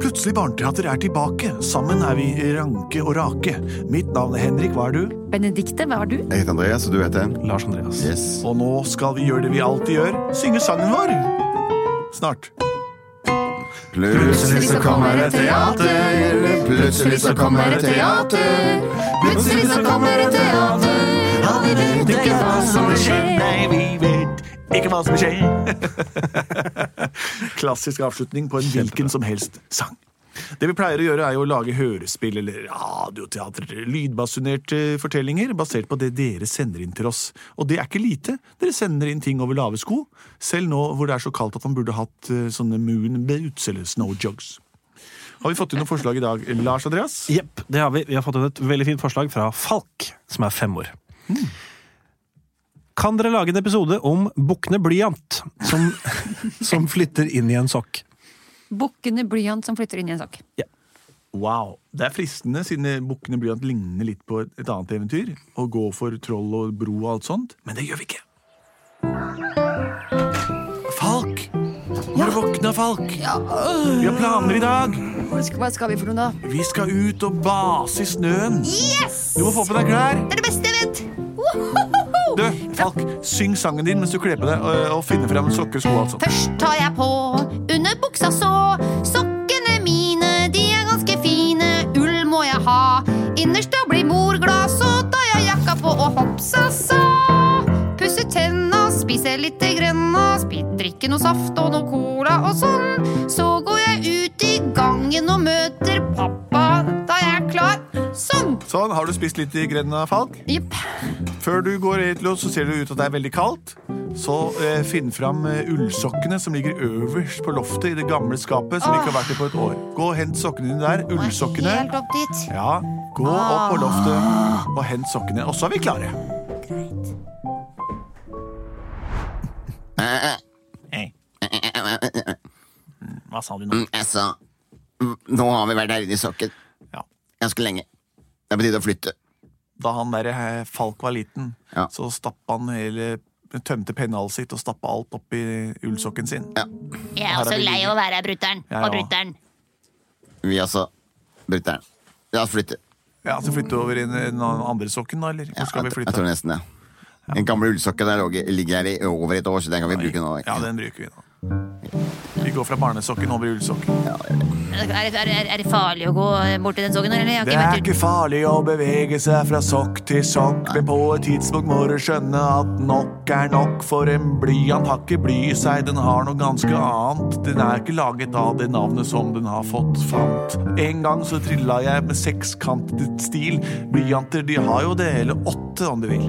Plutselig barneteater er tilbake. Sammen er vi ranke og rake. Mitt navn er Henrik, hva er du? Benedikte, hva er du? Jeg heter Andreas, og du heter? Lars Andreas. Yes. Og nå skal vi gjøre det vi alltid gjør. Synge sangen vår. Snart. Plutselig så kommer det teater. Plutselig så kommer det teater. Plutselig så kommer det teater. og vi vet ikke hva som skjer. skje. Nei, vi vet ikke hva som skjer. skje. Klassisk avslutning på en hvilken som helst sang. Det vi pleier å gjøre, er jo å lage hørespill eller radioteater, lydbasunerte fortellinger basert på det dere sender inn til oss. Og det er ikke lite. Dere sender inn ting over lave sko, selv nå hvor det er så kaldt at man burde hatt eh, sånne moon boots eller snow jogs. Har vi fått inn noen forslag i dag, Lars Andreas? Jepp, det har vi. Vi har fått inn et veldig fint forslag fra Falk, som er fem år. Kan dere lage en episode om bukkene blyant, som, som flytter inn i en sokk? Bukkene blyant som flytter inn i en sokk. Ja. Wow. Det er fristende, siden Bukkene Blyant ligner litt på et, et annet eventyr. Å gå for troll og bro og alt sånt. Men det gjør vi ikke. Falk! Nå er det våkna, Falk. Vi har planer i dag. Hva skal, hva skal vi for noe, da? Vi skal ut og base i snøen. Yes! Du må få på deg klær. Det er det beste jeg vet! Du, Falk, syng sangen din mens du kler på deg og, og finner frem sokker og sko. Altså. Først tar jeg på under buksa så. Sokkene mine, de er ganske fine. Ull må jeg ha. Innerst da blir mor glad Så tar jeg jakka på og hoppsa sa Pusse tenna, spise litt grønna spi- Drikke noe saft og noe cola og sånn. Så går jeg ut i gangen og møter pappa. Da jeg er klar Sånn Sånn, Har du spist litt i grenda, Falk? Jepp Før du går ut, så ser det ut at det er veldig kaldt. Så eh, finn fram eh, ullsokkene som ligger øverst på loftet i det gamle skapet. som ikke har vært i på et år. Gå og hent sokkene dine der. Ullsokkene. Helt opp dit Ja, Gå opp på loftet og hent sokkene. Og så er vi klare. Hei. Hva sa du nå? Jeg sa mm, Nå har vi vært her inne i sokken Ja. ganske lenge. Det er på tide å flytte. Da han der eh, Falk var liten, Ja. så stappa han hele tømte pennalet sitt og stappa alt opp i ullsokken sin. Ja. Jeg er også vi lei av å være brutter'n og ja. brutter'n. Vi også. Brutter'n. La oss flytte. Ja, Så flytte over i den andre sokken, da? eller? Hvor skal vi jeg, flytte? jeg tror nesten det. Den gamle ullsokken der ligger her i over et år, så den kan vi bruke nå. Ja, den bruker vi nå. Vi går fra barnesokken over i ullsokken. Er, er, er, er det farlig å gå bort til den sokken? Eller? Jeg har Det ikke er vært ikke farlig å bevege seg fra sokk til sokk, men på et tidspunkt må du skjønne at nok er nok, for en blyant har ikke bly i seg, den har noe ganske annet. Den er ikke laget av det navnet som den har fått fant. En gang så trilla jeg med sekskantet stil. Blyanter de har jo det, eller åtte om du vil.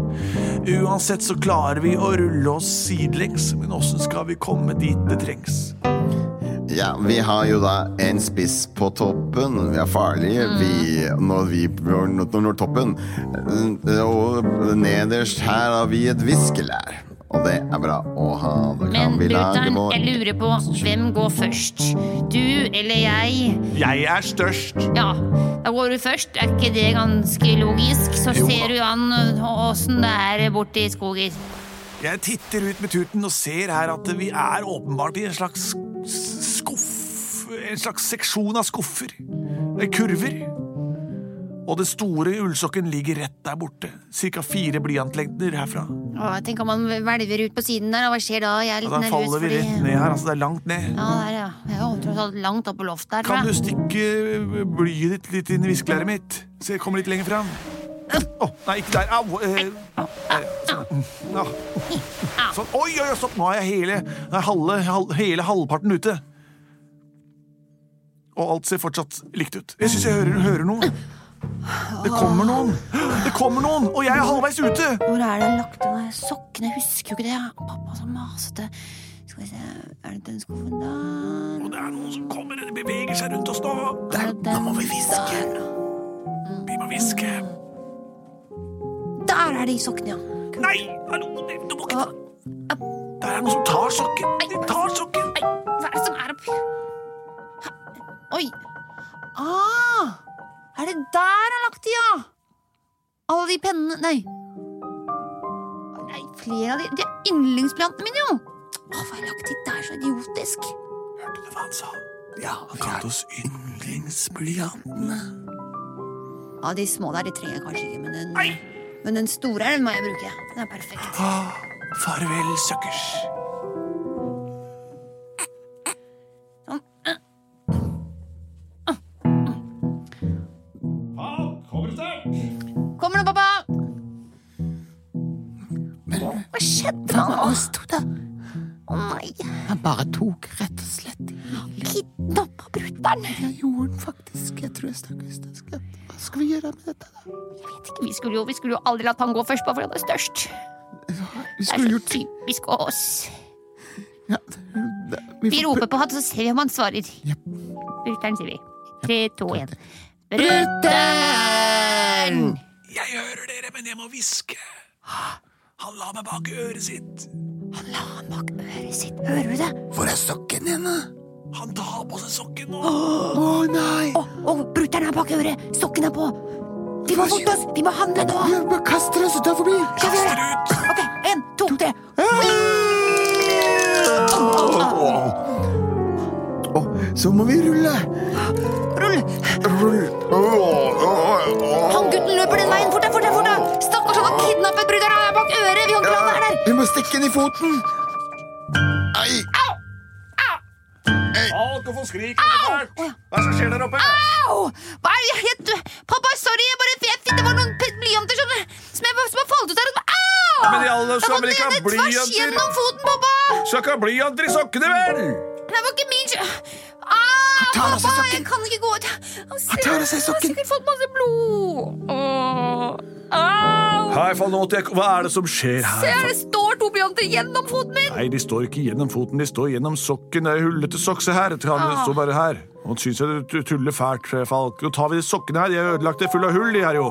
Uansett så klarer vi å rulle oss sidelengs, men åssen skal vi komme dit det trengs? Ja, vi har jo da en spiss på toppen. Vi er farlige, vi, når vi når, når toppen. Og nederst her har vi et viskelær. Og det er bra å ha. Da kan Men vi lage brutter'n, vår jeg lurer på hvem går først? Du eller jeg? Jeg er størst! Ja, da går du først. Er ikke det ganske logisk? Så Jo ser du an åssen det er borti skogen. Jeg titter ut med tuten og ser her at vi er åpenbart i en slags En slags seksjon av skuffer. Eh, Kurver. Og det store ullsokken ligger rett der borte. Cirka fire blyantlengder herfra. Åh, tenk om man hvelver ut på siden der, og hva skjer da? Jeg er litt ja, da nervøs faller vi fordi rett ned her. Altså, det er langt ned. Ja, der, ja. Jeg er tross alt langt opp på loftet her, Kan du stikke blyet ditt litt inn i viskelæret mitt? Så jeg kommer litt lenger fram. Å, nei, ikke der. Au! Eh, sånn. Ja. Sånn. Oi, oi, stopp! Nå er jeg hele, halve, hal- hele halvparten ute. Og alt ser fortsatt likt ut. Jeg syns jeg hører, hører noe. Det kommer noen! Det kommer noen! Og jeg er halvveis ute! Hvor er det jeg lagt der sokkene? Jeg husker jo ikke det. Pappa så masete. Skal vi se, er det den skuffen der? Og det er noen som kommer. Det beveger seg rundt oss nå. Der. Nå må vi hviske. Vi må hviske. Der er de sokkene, ja. Nei! Hallo, du må ikke ta Der er noen som tar sokken. De tar sokken. Hva er det som er oppi Oi. Ah, er det der han har lagt de, ja? Alle de pennene Nei. Nei, flere av de De er yndlingsplantene mine, jo. Hvorfor har jeg lagt de der så idiotisk? Hørte du hva han sa? Ja, Han kalte oss yndlingsblyantene. Ja, de små der, de trenger jeg kanskje ikke, men den, men den store den må jeg bruke. Den er perfekt. Ah, farvel, suckers. Bare tok rett og slett kidnappa brutter'n. Jeg gjorde den faktisk. Jeg tror jeg stakk ut. Hva skal vi gjøre med dette, da? Jeg vet ikke, vi skulle, jo, vi skulle jo aldri latt han gå først, bare fordi han er størst. Vi Det er så gjort typisk oss. ja, det, Vi får roper på han, så ser vi om han svarer. Jep. Brutter'n, sier vi. Tre, to, én. Brutter'n! Jeg hører dere, men jeg må hviske. Han la meg bak øret sitt. Han la han bak øret sitt. Hører du det? Hvor er sokken din, da? Han tar på seg sokken nå. Å nei! Å, oh, brutter'n er bak øret! Sokken er på! Vi må forte oss! Vi må handle nå! Vi må kaste oss utenfor Kast dere ut. Ok, en, to, tre. Å, så må vi rulle! Rull! Rull. Han gutten løper den veien! Fort bak øret! Vi kan ikke la være der! Vi må stikke den i foten! Ai! Au! hvorfor skriker du så fælt? Hva er det som skjer der oppe? Au! Hva er? Jeg, jeg, pappa, sorry! Jeg bare, jeg, det var noen blyanter som, som, jeg, som har falt ut her. Au! Men i alle vel ikke ha nede tvers blyanter? gjennom foten, pappa! Skal ikke ha blyanter i sokkene, vel? Det var ikke. Au, tar av seg sokken. Jeg kan ikke gå ut. Han ser- tar av seg Han har sikkert fått masse blod. Åh. Au! Hei, jeg... Hva er det som skjer Se, her? det står to blyanter gjennom foten min! Nei, de står ikke gjennom foten, de står gjennom sokken. Det er hullete sokse her. Ah. står bare her. Nå syns jeg du tuller fælt, Falk. Nå tar vi de sokkene her. De er ødelagt, de er fulle av hull, de her jo.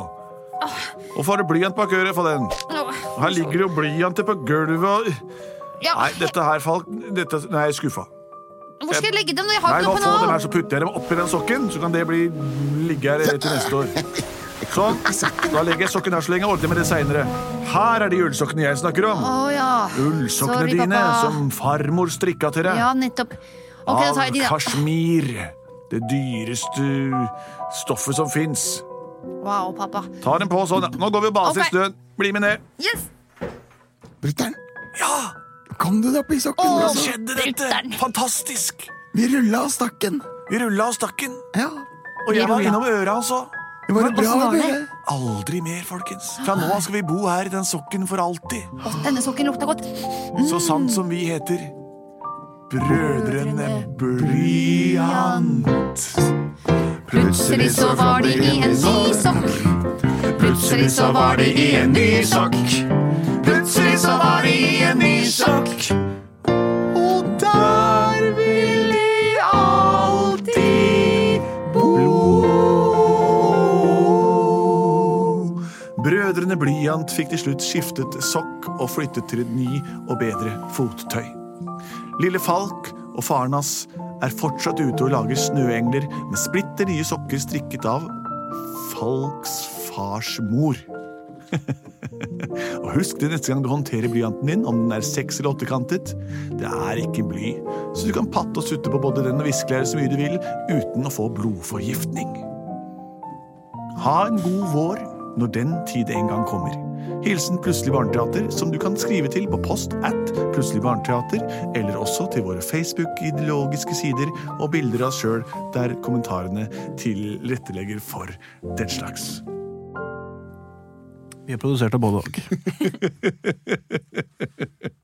Ah. Hvorfor har du blyant bak øret for den? Her ligger det jo blyanter på gulvet og Ja, Nei, dette her, Falk dette, Nei, jeg er skuffa. Hvor skal jeg legge dem når jeg har Nei, ikke noe få dem her, så putter jeg dem oppi den sokken, så kan det bli ligge her til neste år. Sånn. Da legger jeg sokken her så lenge og ordner med det seinere. Her er de ullsokkene jeg snakker om. Oh, ja. Ullsokkene Sorry, dine pappa. som farmor strikka til deg. Ja, nettopp. Okay, da tar av jeg de, da. kasjmir. Det dyreste stoffet som fins. Wow, pappa. Ta dem på sånn. Nå går vi og baser Ok. i snøen. Bli med ned. Yes! Brutter'n, Ja, kom du deg opp i sokken? Hvordan altså? skjedde dette? Dritteren. Fantastisk. Vi rulla og stakk den. Vi rulla av stakken, Ja. og jeg var innom øra hans òg. Det var bra var å det? høre. Aldri mer, folkens. Fra nå av skal vi bo her i den sokken for alltid. Å, denne sokken lukta godt. Så sant som vi heter Brødrene Blyant. Plutselig så var de i en ny sokk. Plutselig så var de i en ny sokk. Plutselig så var de i en ny sokk. Og der vil de alltid bo. Brødrene Blyant fikk til slutt skiftet sokk og flyttet til et ny og bedre fottøy. Lille Falk og faren hans er fortsatt ute og lager snøengler med splitter nye sokker strikket av Falks fars mor. Og husk det neste gang du håndterer blyanten din, om den er seks- eller åttekantet. Det er ikke bly, så du kan patte og sutte på både den og viskelæret så mye du vil, uten å få blodforgiftning. Ha en god vår når den tid en gang kommer. Hilsen Plutselig barneteater, som du kan skrive til på post at Plutselig barneteater, eller også til våre Facebook-ideologiske sider og bilder av oss sjøl, der kommentarene tilrettelegger for den slags. Vi er produsert av både og.